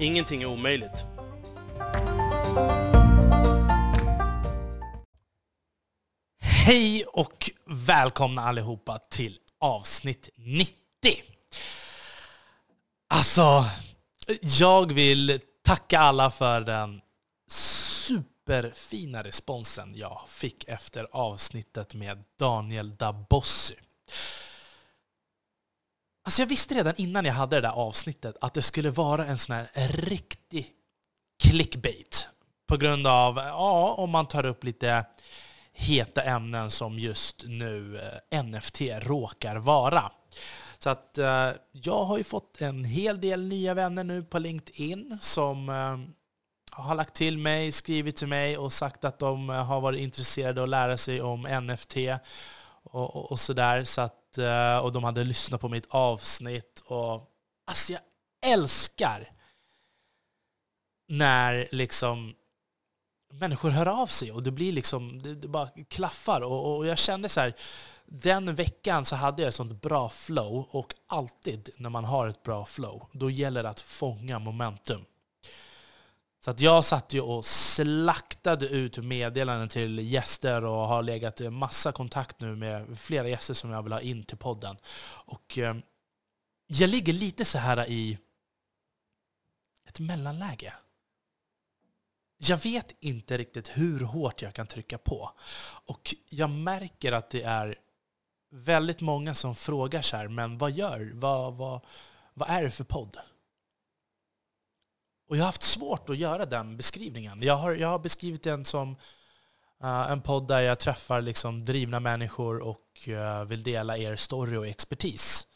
Ingenting är omöjligt. Hej och välkomna allihopa till avsnitt 90. Alltså, jag vill tacka alla för den superfina responsen jag fick efter avsnittet med Daniel Dabossi. Alltså jag visste redan innan jag hade det där avsnittet att det skulle vara en sån här riktig clickbait. På grund av, ja, om man tar upp lite heta ämnen som just nu eh, NFT råkar vara. Så att eh, jag har ju fått en hel del nya vänner nu på LinkedIn som eh, har lagt till mig, skrivit till mig och sagt att de eh, har varit intresserade av att lära sig om NFT och, och, och sådär. Så att, eh, och de hade lyssnat på mitt avsnitt. Och, alltså jag älskar när liksom människor hör av sig och det blir liksom, det, det bara klaffar. Och, och, jag kände så här, den veckan så hade jag ett sånt bra flow och alltid när man har ett bra flow, då gäller det att fånga momentum. Så att jag satt ju och slaktade ut meddelanden till gäster och har legat i massa kontakt nu med flera gäster som jag vill ha in till podden. Och eh, jag ligger lite så här i ett mellanläge. Jag vet inte riktigt hur hårt jag kan trycka på. Och jag märker att det är väldigt många som frågar så här, men vad gör, vad, vad, vad är det för podd? Och jag har haft svårt att göra den beskrivningen. Jag har, jag har beskrivit den som uh, en podd där jag träffar liksom drivna människor och uh, vill dela er story och expertis.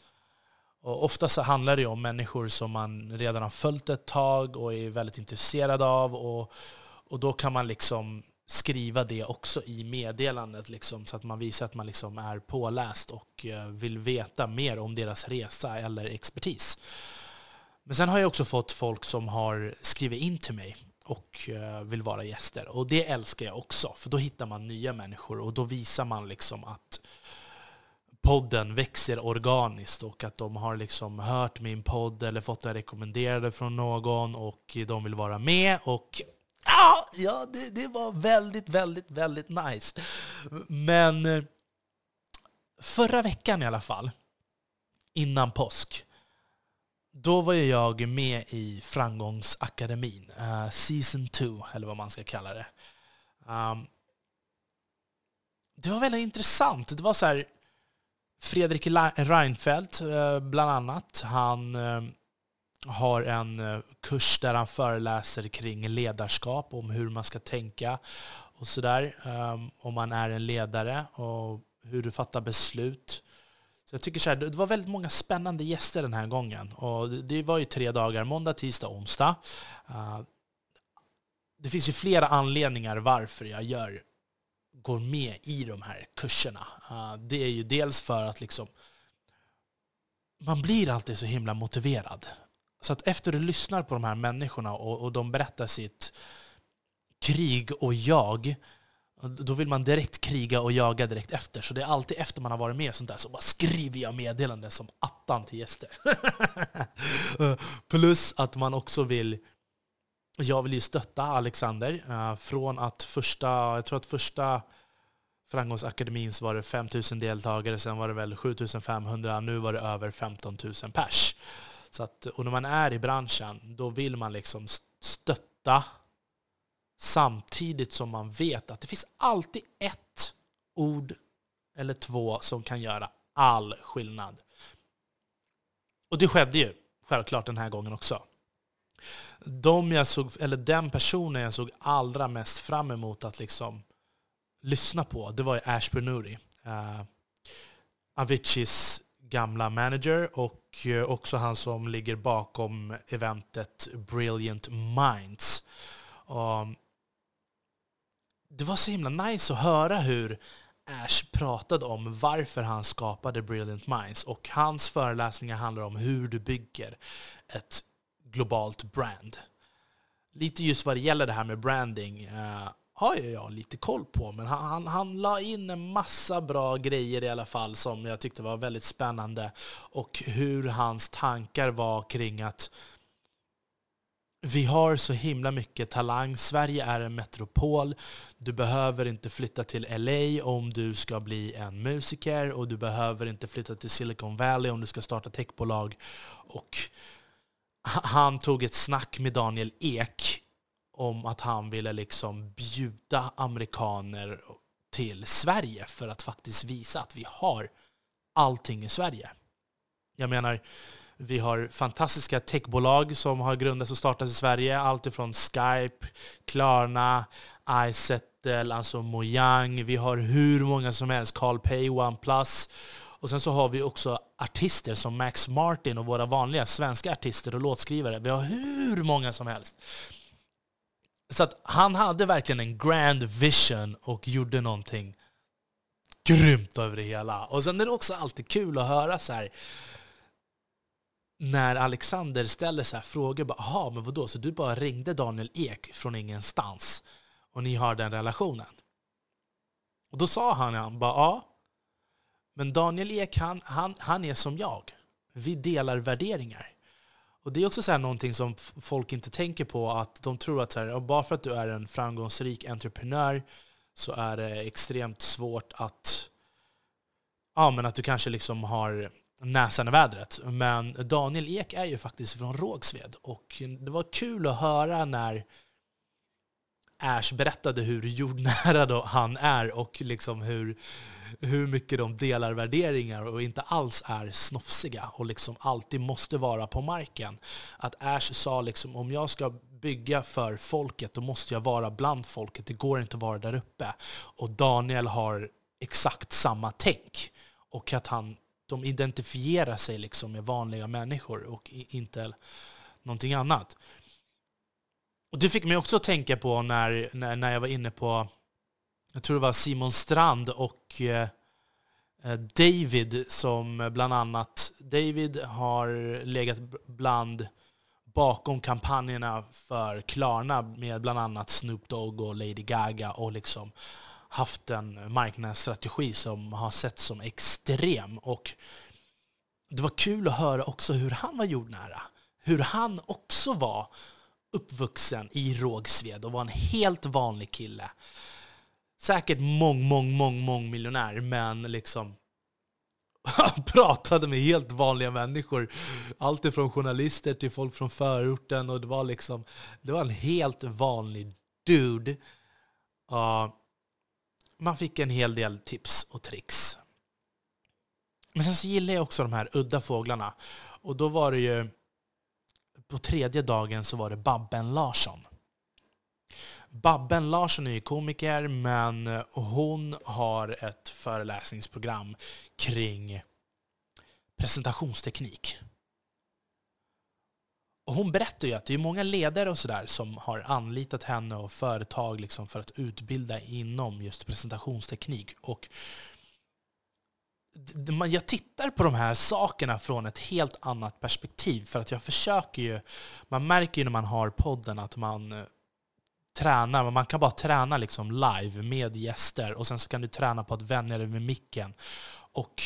Och ofta så handlar det om människor som man redan har följt ett tag och är väldigt intresserad av. Och, och då kan man liksom skriva det också i meddelandet liksom, så att man visar att man liksom är påläst och eh, vill veta mer om deras resa eller expertis. Men sen har jag också fått folk som har skrivit in till mig och eh, vill vara gäster. Och det älskar jag också, för då hittar man nya människor och då visar man liksom att podden växer organiskt och att de har liksom hört min podd eller fått den rekommenderade från någon och de vill vara med. Och ja, det, det var väldigt, väldigt, väldigt nice. Men eh, förra veckan i alla fall, innan påsk, då var jag med i Framgångsakademin, uh, Season 2, eller vad man ska kalla det. Um, det var väldigt intressant. Det var så här, Fredrik Reinfeldt, uh, bland annat, han uh, har en kurs där han föreläser kring ledarskap, om hur man ska tänka och sådär. Um, ehm, om man är en ledare och hur du fattar beslut. Så jag tycker så här, det var väldigt många spännande gäster den här gången. Och det var ju tre dagar, måndag, tisdag, onsdag. Eh, det finns ju flera anledningar varför jag gör, går med i de här kurserna. Eh, det är ju dels för att liksom, man blir alltid så himla motiverad. Så att efter du lyssnar på de här människorna och, och de berättar sitt krig och jag, då vill man direkt kriga och jaga direkt efter. Så det är alltid efter man har varit med sånt där så bara skriver jag meddelanden som attan till gäster. Eh, plus att man också vill jag vill ju stötta Alexander. Eh, från att första, jag tror att första Framgångsakademin så var det 5 000 deltagare, sen var det väl 7 500, nu var det över 15 000 pers. Så att, och när man är i branschen, då vill man liksom stötta Samtidigt som man vet att det finns alltid ett ord eller två som kan göra all skillnad. Och det skedde ju självklart den här gången också. De jag såg, eller den personen jag såg allra mest fram emot att liksom lyssna på, det var ju Ashby Nuri. Uh, eh, Aviciis gamla manager och eh, också han som ligger bakom eventet Brilliant Minds. Um, det var så himla nice att höra hur Ash pratade om varför han skapade Brilliant Minds. Och hans föreläsningar handlar om hur du bygger ett globalt brand. Lite just vad det gäller det här med branding eh, har jag lite koll på, men han, han, han la in en massa bra grejer i alla fall som jag tyckte var väldigt spännande. Och hur hans tankar var kring att vi har så himla mycket talang. Sverige är en metropol. Du behöver inte flytta till LA om du ska bli en musiker och du behöver inte flytta till Silicon Valley om du ska starta techbolag. Och han tog ett snack med Daniel Ek om att han ville liksom bjuda amerikaner till Sverige för att faktiskt visa att vi har allting i Sverige. Jag menar, vi har fantastiska techbolag som har grundats och startats i Sverige. Allt ifrån Skype, Klarna, iSettle, alltså Mojang. Vi har hur många som helst. CarlPay, OnePlus. Och sen så har vi också artister som Max Martin och våra vanliga svenska artister och låtskrivare. Vi har hur många som helst. Så att han hade verkligen en grand vision och gjorde någonting grymt över det hela. Och sen är det också alltid kul att höra så här när Alexander ställer så här frågor, jaha, men vadå, så du bara ringde Daniel Ek från ingenstans och ni har den relationen? Och då sa han, han bara, ja, men Daniel Ek, han, han, han är som jag. Vi delar värderingar. Och Det är också så här någonting som folk inte tänker på, att de tror att så här, bara för att du är en framgångsrik entreprenör så är det extremt svårt att, ja, men att du kanske liksom har näsan i vädret. Men Daniel Ek är ju faktiskt från Rågsved och det var kul att höra när Ash berättade hur jordnära han är och liksom hur, hur mycket de delar värderingar och inte alls är snofsiga och liksom alltid måste vara på marken. Att Ash sa liksom om jag ska bygga för folket då måste jag vara bland folket, det går inte att vara där uppe. Och Daniel har exakt samma tänk. Och att han de identifierar sig liksom med vanliga människor och inte någonting annat. Och Det fick mig också att tänka på när, när, när jag var inne på, jag tror det var Simon Strand och eh, eh David som bland annat, David har legat bland bakom kampanjerna för Klarna med bland annat Snoop Dogg och Lady Gaga och liksom haft en marknadsstrategi som har sett som extrem. Och det var kul att höra också hur han var jordnära. Hur han också var uppvuxen i Rågsved och var en helt vanlig kille. Säkert mång, mång, mång, mång miljonär, men liksom han pratade med helt vanliga människor. Allt ifrån journalister till folk från förorten. Och det var liksom, det var en helt vanlig dude. Uh, man fick en hel del tips och tricks. Men sen så gillar jag också de här udda fåglarna. Och då var det ju... På tredje dagen så var det Babben Larsson. Babben Larsson är ju komiker, men hon har ett föreläsningsprogram kring presentationsteknik. Och hon berättar ju att det är många ledare och sådär som har anlitat henne och företag liksom för att utbilda inom just presentationsteknik. Och jag tittar på de här sakerna från ett helt annat perspektiv. För att jag försöker ju, man märker ju när man har podden att man eh, tränar, man kan bara träna liksom live med gäster och sen så kan du träna på att vänja dig med micken. Och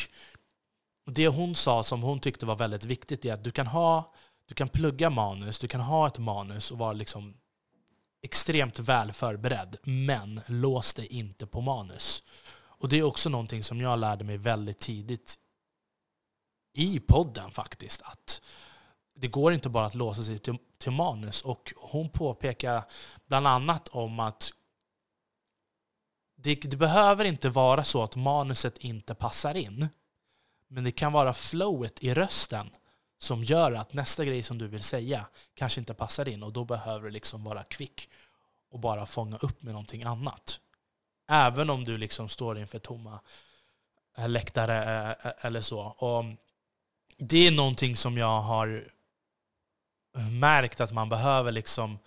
det hon sa som hon tyckte var väldigt viktigt är att du kan ha du kan plugga manus, du kan ha ett manus och vara liksom extremt väl förberedd, men lås dig inte på manus. Och Det är också någonting som jag lärde mig väldigt tidigt i podden faktiskt. Att det går inte bara att låsa sig till, till manus. Och hon påpekar bland annat om att det, det, behöver inte vara så att manuset inte passar in. Men det kan vara flowet i rösten som gör att nästa grej som du vill säga kanske inte passar in och då behöver du liksom vara kvick och bara fånga upp med någonting annat. Även om du liksom står inför tomma eh, läktare eh, eh, eller så. Och det är någonting som jag har märkt att man behöver liksom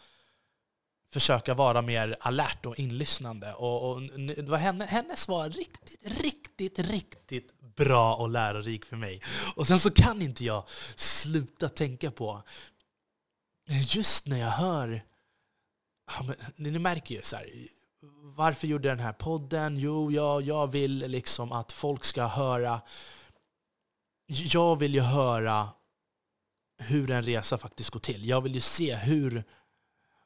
försöka vara mer alert och inlyssnande. Och, och det var henne, hennes var riktigt, riktigt, riktigt bra och lärorik för mig. Och sen så kan inte jag sluta tänka på, just när jag hör, ja, men, ni märker ju så här, varför gjorde jag den här podden? Jo, jag, jag vill liksom att folk ska höra, jag vill ju höra hur en resa faktiskt går till. Jag vill ju se hur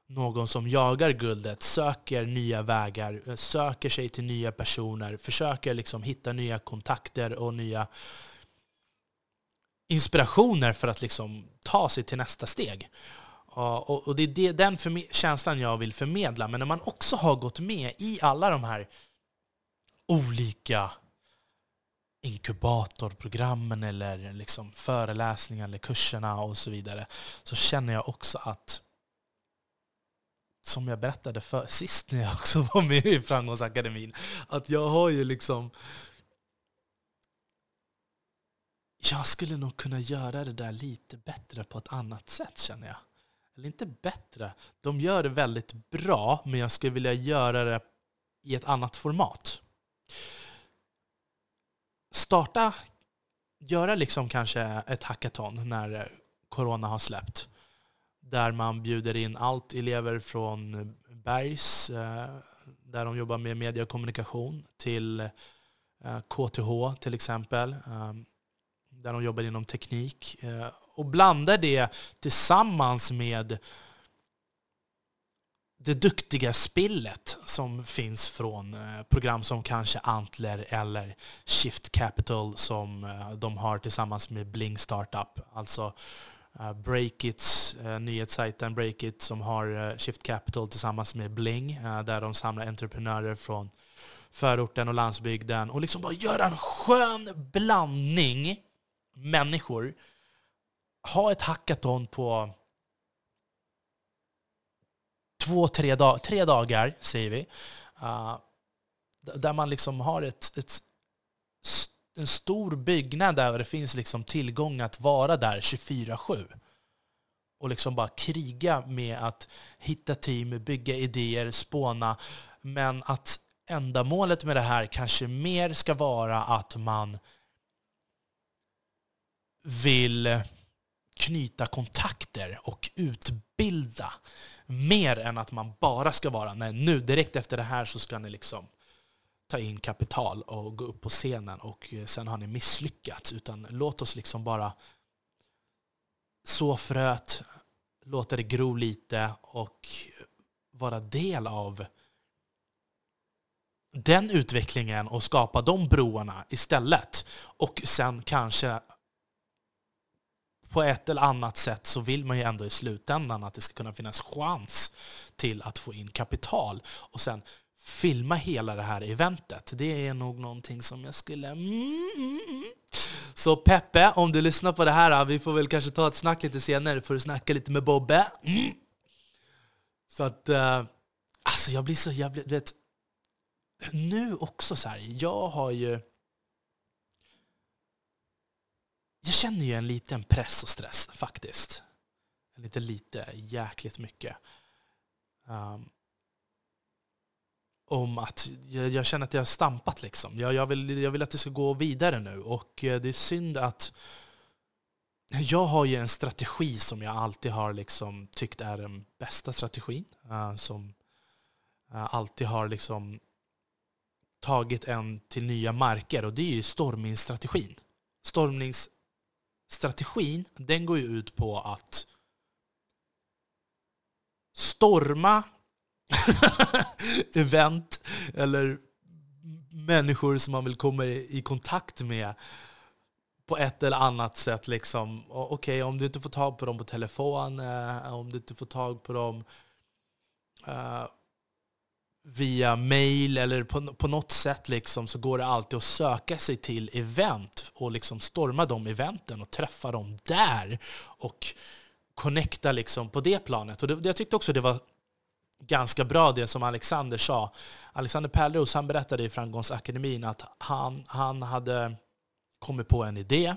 någon som jagar guldet söker nya vägar, eh, söker sig till nya personer, försöker liksom hitta nya kontakter och nya inspirationer för att liksom ta sig till nästa steg. Och det är den känslan jag vill förmedla. Men när man också har gått med i alla de här olika inkubatorprogrammen eller liksom föreläsningar eller kurserna och så vidare så känner jag också att som jag berättade för, sist när jag också var med i Framgångsakademin, att jag har ju liksom... Jag skulle nog kunna göra det där lite bättre på ett annat sätt känner jag. Eller inte bättre, de gör det väldigt bra, men jag skulle vilja göra det i ett annat format. Starta, göra liksom kanske ett hackathon när corona har släppt där man bjuder in allt elever från Bergs, eh, där de jobbar med media och kommunikation, till eh, KTH till exempel, ehm, där de jobbar inom teknik. Eh, och blandar det tillsammans med det duktiga spillet som finns från program som kanske Antler eller Shift Capital som de har tillsammans med Bling Startup. Alltså Eh, Breakits, uh, nyhetssajten Breakit som har uh, Shift Capital tillsammans med Bling, uh, där de samlar entreprenörer från förorten och landsbygden och liksom bara gör en skön blandning människor. Ha ett hackathon på två, tre, dag tre dagar, säger vi. där man liksom har ett, ett en stor byggnad där det finns liksom tillgång att vara där 24-7. Och liksom bara kriga med att hitta team, bygga idéer, spåna. Men att ändamålet med det här kanske mer ska vara att man vill knyta kontakter och utbilda. Mer än att man bara ska vara, nej nu direkt efter det här så ska ni liksom ta in kapital och gå upp på scenen och eh, sen har ni misslyckats. Utan låt oss liksom bara så fröet, låta det gro lite och vara del av den utvecklingen och skapa de broarna istället. Och sen kanske på ett eller annat sätt så vill man ju ändå i slutändan att det ska kunna finnas chans till att få in kapital. Och sen filma hela det här eventet. Det är nog någonting som jag skulle... Mm, mm, mm. Så Peppe, om du lyssnar på det här, vi får väl kanske ta ett snack lite senare för att snacka lite med Bobbe. Mm. Så att... Eh, alltså jag blir så jävla... Vet, nu också så här, jag har ju... Jag känner ju en liten press och stress faktiskt. Lite lite, jäkligt mycket. Um, om att jag, jag, känner att jag har stampat. Liksom. Jag, jag, vill, jag vill att det ska gå vidare nu. Och eh, det är synd att... Jag har ju en strategi som jag alltid har liksom tyckt är den bästa strategin. Uh, som uh, alltid har liksom tagit en till nya marker. Och det är ju stormningsstrategin. Stormningsstrategin den går ju ut på att storma event eller människor som man vill komma i, kontakt med på ett eller annat sätt. Liksom. Okej, okay, om du inte får tag på dem på telefon, eh, om du inte får tag på dem eh, via mail eller på, på något sätt liksom, så går det alltid att söka sig till event och liksom storma de eventen och träffa dem där och connecta liksom på det planet. Och det, jag tyckte också det var ganska bra det som Alexander sa. Alexander Pärleros han berättade i Framgångsakademin att han, han hade kommit på en idé.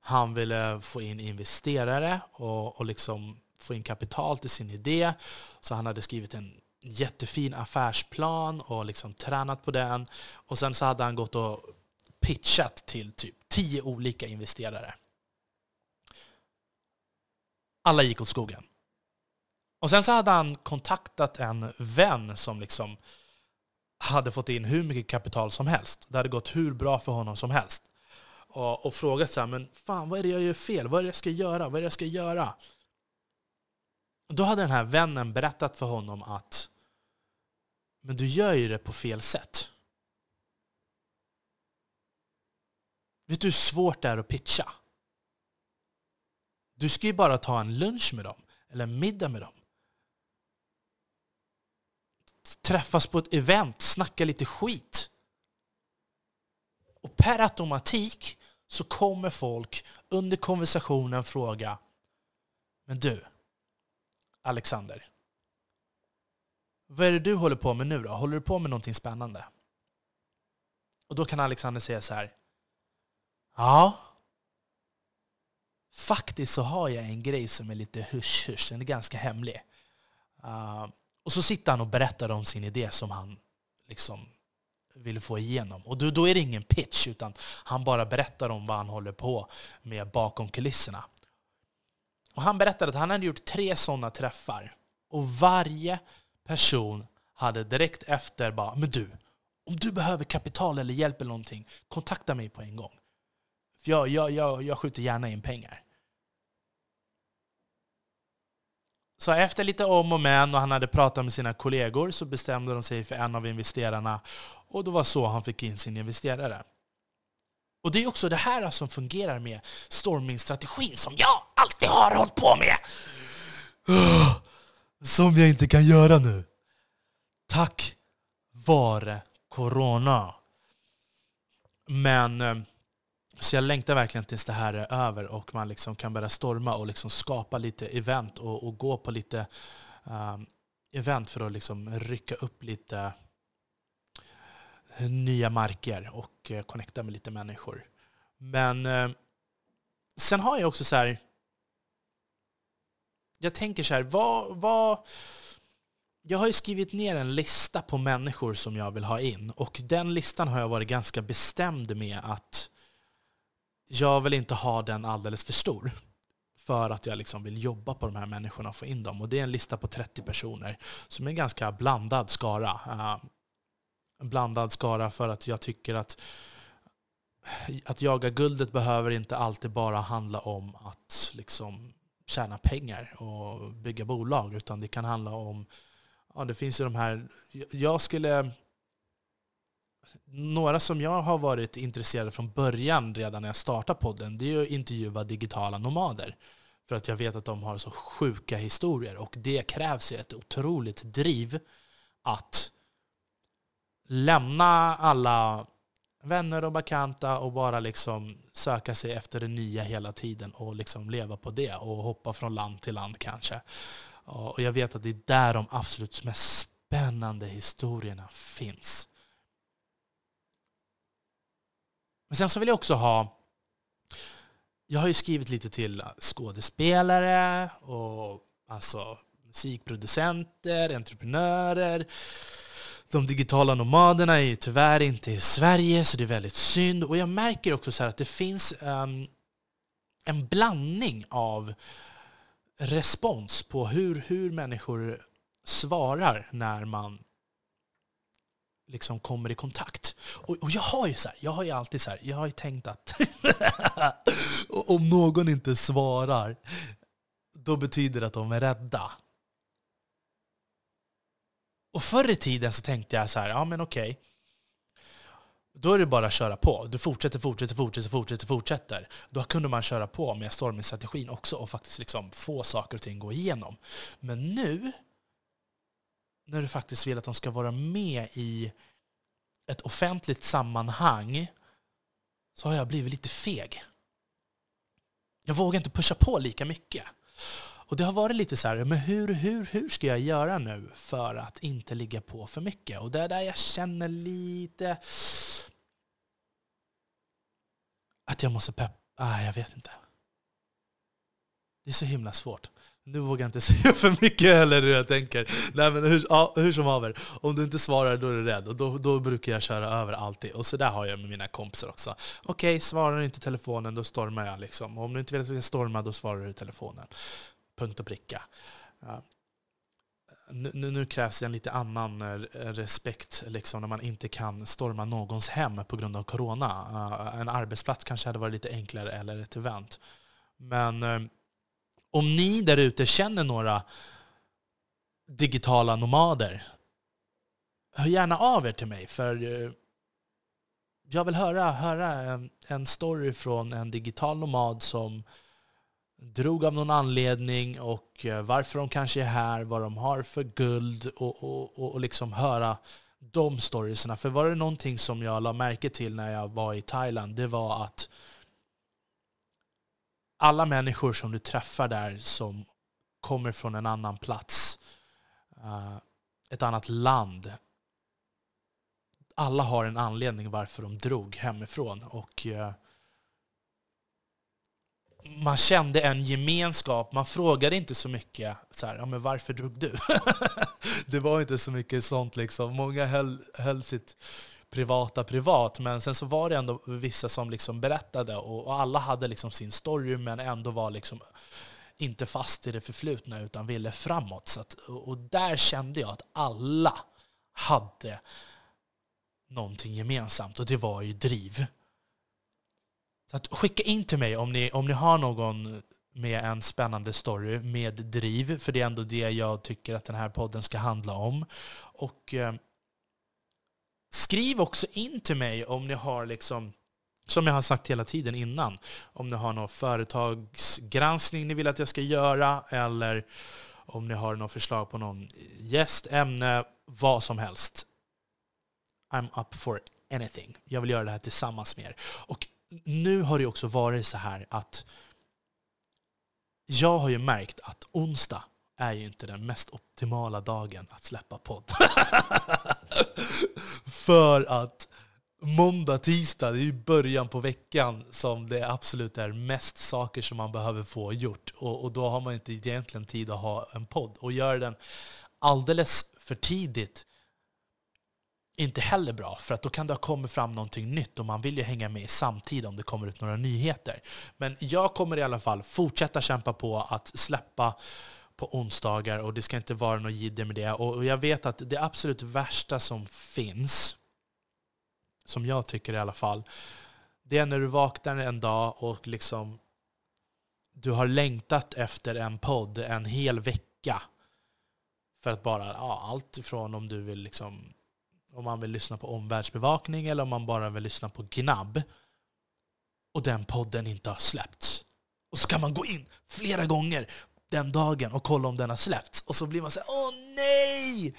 Han ville få in investerare och, och liksom få in kapital till sin idé. Så han hade skrivit en jättefin affärsplan och liksom tränat på den. Och sen så hade han gått och pitchat till typ tio olika investerare. Alla gick åt skogen. Och sen så hade han kontaktat en vän som liksom hade fått in hur mycket kapital som helst. Det hade gått hur bra för honom som helst. Och, och frågat så här, men fan vad är det jag gör fel? Vad är det jag ska göra? Vad är det jag ska göra? Då hade den här vännen berättat för honom att men du gör ju det på fel sätt. Vet du hur svårt det är att pitcha? Du ska ju bara ta en lunch med dem, eller en middag med dem. Träffas på ett event, snacka lite skit. Och per automatik så kommer folk under konversationen fråga Men du, Alexander. Vad är det du håller på med nu då? Håller du på med någonting spännande? Och då kan Alexander säga så här. Ja. Faktiskt så har jag en grej som är lite hush-hush. Den är ganska hemlig. Uh, och så sitter han och berättar om sin idé som han liksom vill få igenom. Och då, då är det ingen pitch, utan han bara berättar om vad han håller på med bakom kulisserna. Och han berättade att han hade gjort tre sådana träffar. Och varje person hade direkt efter bara ”Men du, om du behöver kapital eller hjälp eller någonting, kontakta mig på en gång. För jag, jag, jag, jag skjuter gärna in pengar. Så efter lite om och men och han hade pratat med sina kollegor så bestämde de sig för en av investerarna och det var så han fick in sin investerare. Och det är också det här som fungerar med storming-strategin som jag alltid har hållit på med. Som jag inte kan göra nu. Tack vare corona. Men eh, så jag längtar verkligen tills det här är över och man liksom kan börja storma och liksom skapa lite event och, och gå på lite um, event för att liksom rycka upp lite eh, nya marker och uh, connecta med lite människor. Men uh, sen har jag också så här, jag tänker så här, vad, vad, jag har ju skrivit ner en lista på människor som jag vill ha in och den listan har jag varit ganska bestämd med att jag vill inte ha den alldeles för stor för att jag liksom vill jobba på de här människorna och få in dem. Och det är en lista på 30 personer som är en ganska blandad skara. Eh, en blandad skara för att jag tycker att att jaga guldet behöver inte alltid bara handla om att liksom tjäna pengar och bygga bolag, utan det kan handla om, ja det finns ju de här, jag skulle, några som jag har varit intresserad från början redan när jag startade podden, det är att intervjua digitala nomader. För att jag vet att de har så sjuka historier och det krävs ju ett otroligt driv att lämna alla vänner och bekanta och bara liksom söka sig efter det nya hela tiden och liksom leva på det och hoppa från land till land kanske. Och jag vet att det är där de absolut mest spännande historierna finns. Men sen så vill jag också ha... Jag har ju skrivit lite till skådespelare och alltså musikproducenter, entreprenörer, de digitala nomaderna är ju tyvärr inte i Sverige, så det är väldigt synd. Och jag märker också så att det finns um, en blandning av respons på hur, hur människor svarar när man liksom kommer i kontakt. Och, och, jag har ju så här, jag har ju alltid så här, jag har ju tänkt att om någon inte svarar, då betyder det att de är rädda. Och förr i tiden så tänkte jag så här, ja men okej. Då är det bara att köra på. Du fortsätter, fortsätter, fortsätter, fortsätter, fortsätter. Då kunde man köra på med storming-strategin också och faktiskt liksom få saker och ting att gå igenom. Men nu, när du faktiskt vill att de ska vara med i ett offentligt sammanhang, så har jag blivit lite feg. Jag vågar inte pusha på lika mycket. Och det har varit lite så här, men hur, hur, hur ska jag göra nu för att inte ligga på för mycket? Och det är där jag känner lite att jag måste Ah, jag vet inte. Det är så himla svårt. Nu vågar jag inte säga för mycket heller hur jag tänker. Nej, men hur, ja, hur som haver, om du inte svarar då är du rädd. Och då, då brukar jag köra över alltid. Och så där har jag med mina kompisar också. Okej, okay, svarar inte telefonen, då stormar jag. Liksom. Och om du inte vill att jag ska storma, då svarar du i telefonen. Punkt och pricka. Ja. Nu, nu, krävs det en lite annan eh, respekt liksom, när man inte kan storma någons hem på grund av corona. En arbetsplats kanske hade varit lite enklare, eller ett event. Men eh, om ni där ute känner några digitala nomader, hör gärna av er till mig. För eh, jag vill höra, höra en, en story från en digital nomad som drog av någon anledning och eh, varför de kanske är här, vad de har för guld och, och, och liksom höra de storiesna. För var det någonting som jag la märke till när jag var i Thailand, det var att alla människor som du träffar där som kommer från en annan plats, eh, ett annat land, alla har en anledning varför de drog hemifrån. Och eh, man kände en gemenskap. Man frågade inte så mycket så här, ja, men varför drog du? det var inte så mycket sånt. Liksom. Många höll, höll sitt privata privat, men sen så var det ändå vissa som liksom berättade och, och alla hade liksom sin story, men ändå var liksom inte fast i det förflutna utan ville framåt. Så att, och där kände jag att alla hade någonting gemensamt och det var ju driv. Så att skicka in till mig om ni, om ni har någon med en spännande story med driv, för det är ändå det jag tycker att den här podden ska handla om. Och eh, skriv också in till mig om ni har liksom som jag har sagt hela tiden innan, om ni har någon företagsgranskning ni vill att jag ska göra, eller om ni har något förslag på någon gäst, ämne, vad som helst. I'm up for anything. Jag vill göra det här tillsammans med er. Och nu har det också varit så här att jag har ju märkt att onsdag är ju inte den mest optimala dagen att släppa podd. För att måndag, tisdag, det är ju början på veckan som det absolut är mest saker som man behöver få gjort. Och, och då har man inte egentligen tid att ha en podd. Och gör den alldeles för tidigt inte heller bra, för att då kan det ha kommit fram någonting nytt och man vill ju hänga med i samtid om det kommer ut några nyheter. Men jag kommer i alla fall fortsätta kämpa på att släppa på onsdagar och det ska inte vara något jidder med det. Och jag vet att det absolut värsta som finns, som jag tycker i alla fall, det är när du vaknar en dag och liksom du har längtat efter en podd en hel vecka. För att bara, ja, allt ifrån om du vill liksom om man vill lyssna på omvärldsbevakning eller om man bara vill lyssna på gnabb och den podden inte har släppts. Och så kan man gå in flera gånger den dagen och kolla om den har släppts. Och så blir man så här, åh nej!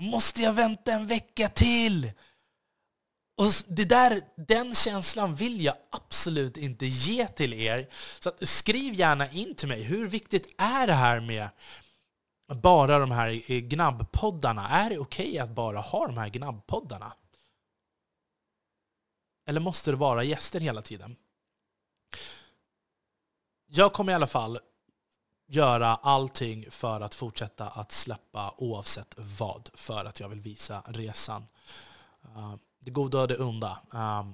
Måste jag vänta en vecka till? Och det där, den känslan vill jag absolut inte ge till er. Så skriv gärna in till mig, hur viktigt är det här med bara de här eh, gnabbpoddarna. Är det okej okay att bara ha de här gnabbpoddarna? Eller måste det vara gäster hela tiden? Jag kommer i alla fall göra allting för att fortsätta att släppa oavsett vad, för att jag vill visa resan. Uh, det goda och det onda. Eh,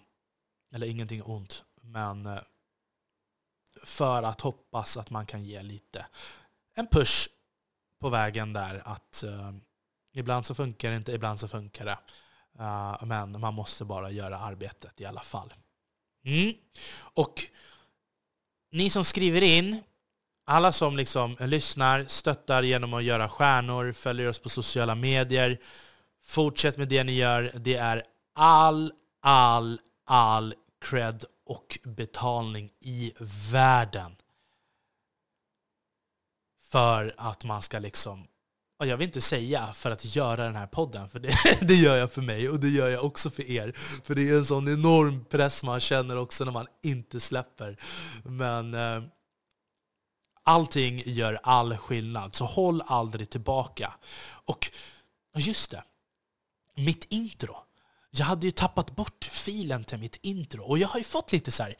eller ingenting ont, men uh, för att hoppas att man kan ge lite en push på vägen där att uh, ibland så funkar det inte, ibland så funkar det. Men man måste bara göra arbetet i alla fall. Mm. Och ni som skriver in, alla som liksom lyssnar, stöttar genom att göra stjärnor, följer oss på sociala medier, fortsätt med det ni gör. Det är all, all, all cred och betalning i världen för att man ska liksom jag vill inte säga för att göra den här podden, för det, det, gör jag för mig och det gör jag också för er. För det är en sån enorm press man känner också när man inte släpper. Men eh, allting gör all skillnad, så håll aldrig tillbaka. Och just det, mitt intro. Jag hade ju tappat bort filen till mitt intro och jag har ju fått lite så här,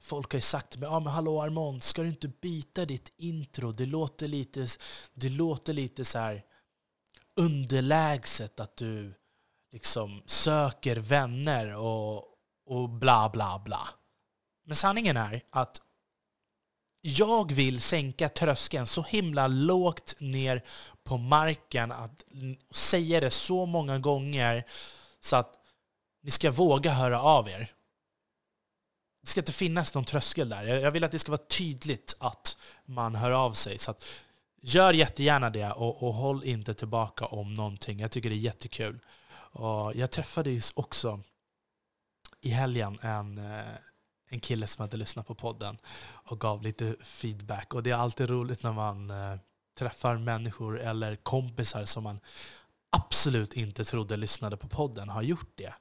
folk har ju sagt till mig, ah, men hallå Armand, ska du inte byta ditt intro? Det låter lite, det låter lite så här underlägset att du liksom söker vänner och, och bla bla bla. Men sanningen är att jag vill sänka tröskeln så himla lågt ner på marken att säga det så många gånger så att ni ska våga höra av er. Det ska inte finnas någon tröskel där. Jag vill att det ska vara tydligt att man hör av sig. Så att, gör jättegärna det och, och håll inte tillbaka om någonting. Jag tycker det är jättekul. Och jag träffade ju också i helgen en, eh, en kille som hade lyssnat på podden och gav lite feedback. Och det är alltid roligt när man eh, träffar människor eller kompisar som man absolut inte trodde lyssnade på podden har gjort det.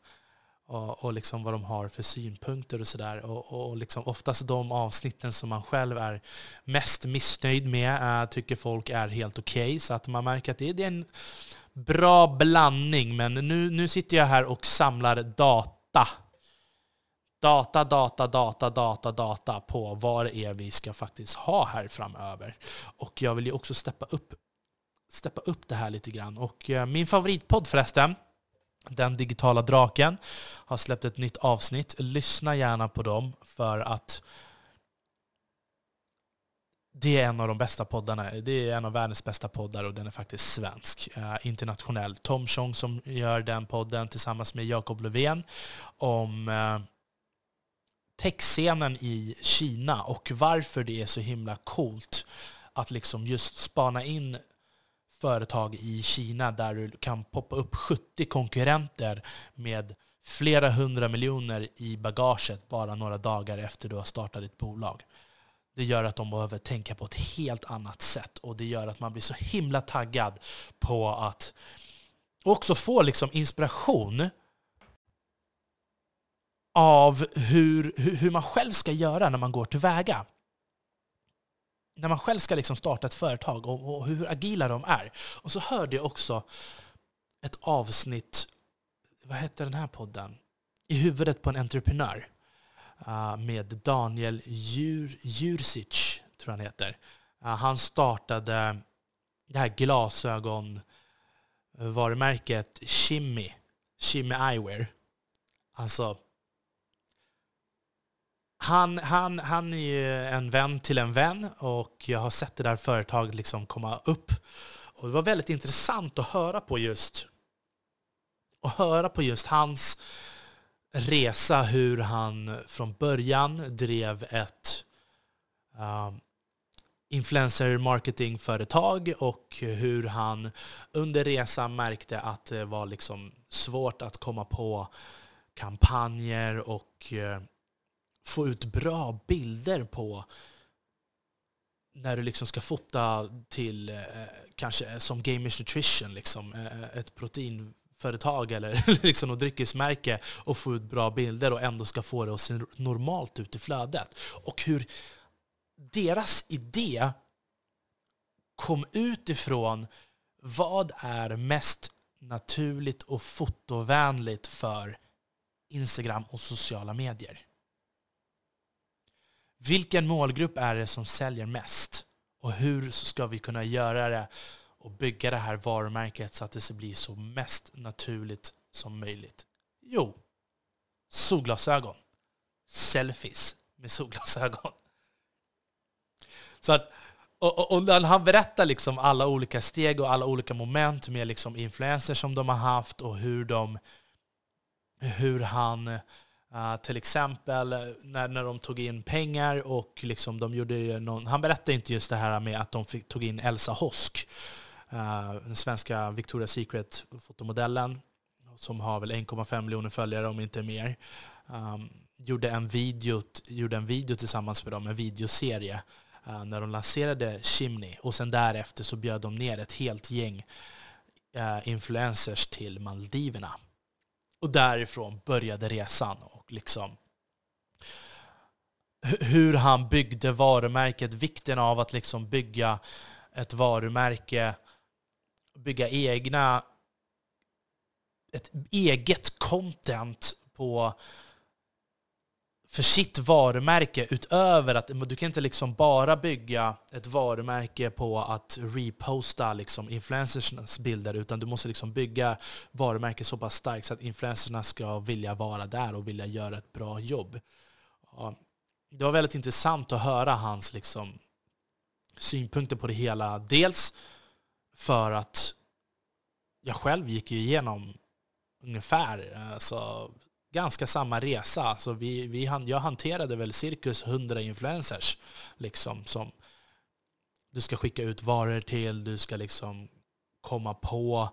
Och, och liksom vad de har för synpunkter och sådär. Och, och liksom oftast de avsnitten som man själv är mest missnöjd med äh, tycker folk är helt okej. Okay, så att man märker att det, det är en bra blandning. Men nu, nu sitter jag här och samlar data data, data, data, data, data på vad det är vi ska faktiskt ha här framöver. Och jag vill ju också steppa upp, steppa upp det här lite grann. Och eh, min favoritpodd förresten, Den digitala draken, har släppt ett nytt avsnitt. Lyssna gärna på dem för att det är en av de bästa poddarna. Det är en av världens bästa poddar och den är faktiskt svensk. Eh, internationell. Tom Chong som gör den podden tillsammans med Jakob Löfven om eh, techscenen i Kina och varför det är så himla coolt att liksom just spana in företag i Kina där du kan poppa upp 70 konkurrenter med flera hundra miljoner i bagaget bara några dagar efter du har startat ditt bolag. Det gör att de behöver tänka på ett helt annat sätt och det gör att man blir så himla taggad på att också få liksom inspiration av hur, hur man själv ska göra när man går tillväga. När man själv ska liksom starta ett företag och, och hur agila de är. Och så hörde jag också ett avsnitt, vad hette den här podden? I huvudet på en entreprenör. Uh, med Daniel Jur, Jursic, tror han heter. Uh, han startade det här glasögonvarumärket eh, Shimmy, Shimmy Eyewear. Alltså, han, han, han är ju en vän till en vän och jag har sett det där företaget liksom komma upp. Och det var väldigt intressant att höra på just, att höra på just hans resa, hur han från början drev ett um, influencer marketingföretag och hur han under resan märkte att det var liksom svårt att komma på kampanjer och uh, få ut bra bilder på när du liksom ska fota till eh, kanske som Gamers Nutrition, liksom, eh, ett proteinföretag eller liksom något dryckesmärke och få ut bra bilder och ändå ska få det att se normalt ut i flödet. Och hur deras idé kom utifrån vad är mest naturligt och fotovänligt för Instagram och sociala medier. Vilken målgrupp är det som säljer mest? Och hur ska vi kunna göra det och bygga det här varumärket så att det ska bli så mest naturligt som möjligt? Jo, solglasögon. Selfies med solglasögon. Så att, och, och, och han berättar liksom alla olika steg och alla olika moment med liksom influencers som de har haft och hur, de, hur han Uh, till exempel eh, när, när de tog in pengar och liksom de gjorde någon, Han berättade inte just det här med att de fick, tog in Elsa Hosk, uh, den svenska Victoria's Secret-fotomodellen, som har väl 1,5 miljoner följare om inte mer. Um, gjorde, en video, gjorde en video tillsammans med dem, en videoserie, uh, när de lanserade Chimney. Och sen därefter så bjöd de ner ett helt gäng influencers till Maldiverna. Och därifrån började resan. Och liksom hur han byggde varumärket, vikten av att liksom bygga ett varumärke, bygga egna ett eget content på för sitt varumärke utöver att du kan inte liksom bara bygga ett varumärke på att reposta liksom influencersnas bilder utan du måste liksom bygga varumärket så pass starkt så att influencerna ska vilja vara där och vilja göra ett bra jobb. Ja, det var väldigt intressant att höra hans liksom synpunkter på det hela. Dels för att jag själv gick ju igenom ungefär alltså, ganska samma resa. Alltså vi, vi, jag hanterade väl cirkus 100 influencers liksom, som du ska skicka ut varor till, du ska liksom komma på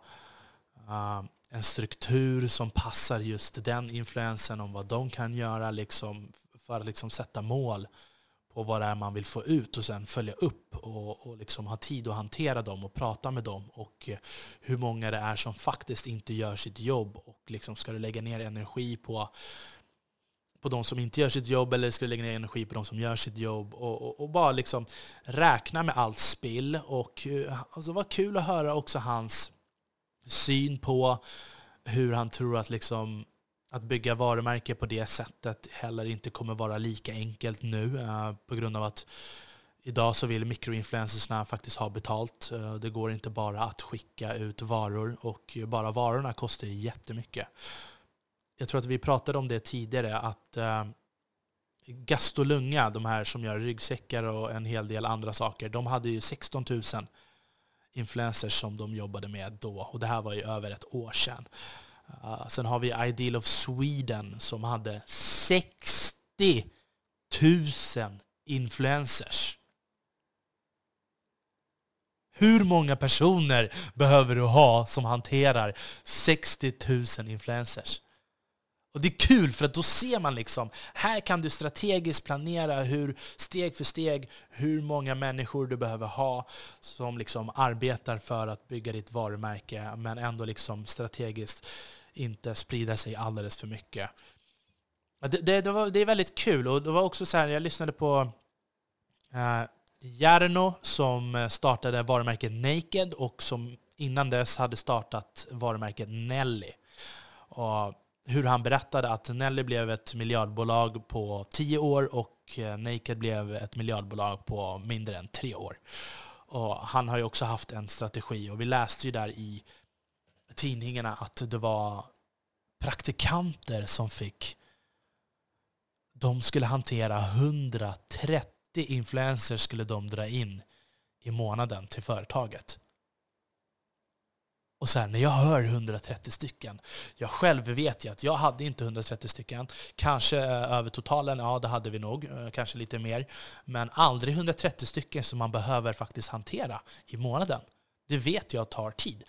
uh, en struktur som passar just den influensen om vad de kan göra liksom, för att liksom sätta mål på vad det är man vill få ut och sen följa upp och, och liksom ha tid att hantera dem och prata med dem och eh, hur många det är som faktiskt inte gör sitt jobb och liksom ska du lägga ner energi på på de som inte gör sitt jobb eller ska du lägga ner energi på de som gör sitt jobb och, och, och bara liksom räkna med allt spill och eh, alltså, det var kul att höra också hans syn på hur han tror att liksom att bygga varumärke på det sättet heller inte kommer vara lika enkelt nu eh, på grund av att idag så vill mikroinfluencersna faktiskt ha betalt. Eh, det går inte bara att skicka ut varor och bara varorna kostar jättemycket. Jag tror att vi pratade om det tidigare att eh, Gastolunga, de här som gör ryggsäckar och en hel del andra saker, de hade ju 16 000 influencers som de jobbade med då. Och det här var ju över ett år sedan. Uh, sen har vi Ideal of Sweden som hade 60 000 influencers. Hur många personer behöver du ha som hanterar 60 000 influencers? Och det är kul för att då ser man liksom, här kan du strategiskt planera hur steg för steg hur många människor du behöver ha som liksom arbetar för att bygga ditt varumärke men ändå liksom strategiskt inte sprida sig alldeles för mycket. Det, det, det, var, det är väldigt kul och det var också så här, jag lyssnade på eh, Jarno som startade varumärket Naked och som innan dess hade startat varumärket Nelly. Och hur han berättade att Nelly blev ett miljardbolag på tio år och eh, Naked blev ett miljardbolag på mindre än tre år. Och han har ju också haft en strategi och vi läste ju där i tidningarna att det var praktikanter som fick de skulle hantera 130 influencers skulle de dra in i månaden till företaget. Och så här, när jag hör 130 stycken, jag själv vet ju att jag hade inte 130 stycken. Kanske eh, över totalen, ja det hade vi nog, eh, kanske lite mer. Men aldrig 130 stycken som man behöver faktiskt hantera i månaden. Det vet jag tar tid.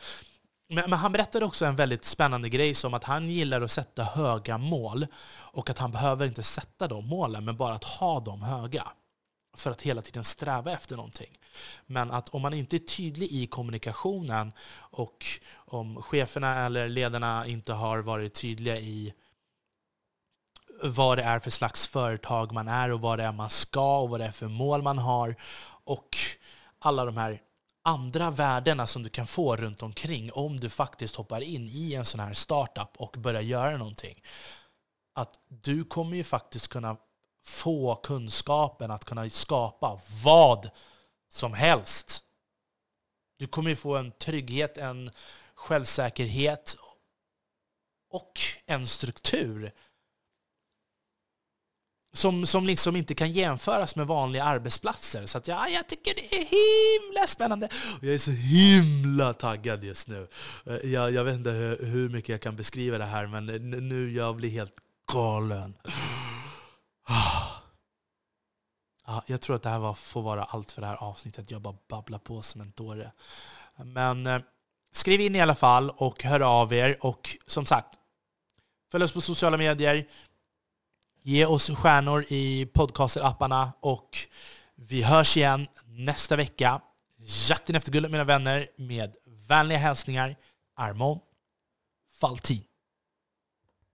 Men, men, han berättade också en väldigt spännande grej som att han gillar att sätta höga mål och att han behöver inte sätta de målen, men bara att ha dem höga för att hela tiden sträva efter någonting. Men att om man inte är tydlig i kommunikationen och om cheferna eller ledarna inte har varit tydliga i vad det är för slags företag man är och vad det är man ska och vad det är för mål man har och alla de här andra värdena som du kan få runt omkring om du faktiskt hoppar in i en sån här startup och börjar göra någonting. Att du kommer ju faktiskt kunna få kunskapen att kunna skapa vad som helst. Du kommer ju få en trygghet, en självsäkerhet och en struktur som, som liksom inte kan jämföras med vanliga arbetsplatser. Så att ja, jag tycker det är himla spännande. Och jag är så himla taggad just nu. Eh, jag, jag vet inte hur, hur mycket jag kan beskriva det här, men nu jag blir helt galen. Ah. Ja, jag tror att det här var, får vara allt för det här avsnittet. Jag bara babblar på som en dåre. Men eh, skriv in i alla fall och hör av er. Och som sagt, följ oss på sociala medier. Ge oss stjärnor i podcaster-apparna och vi hörs igen nästa vecka. Jakten efter guldet mina vänner med vänliga hälsningar Armon Faltin.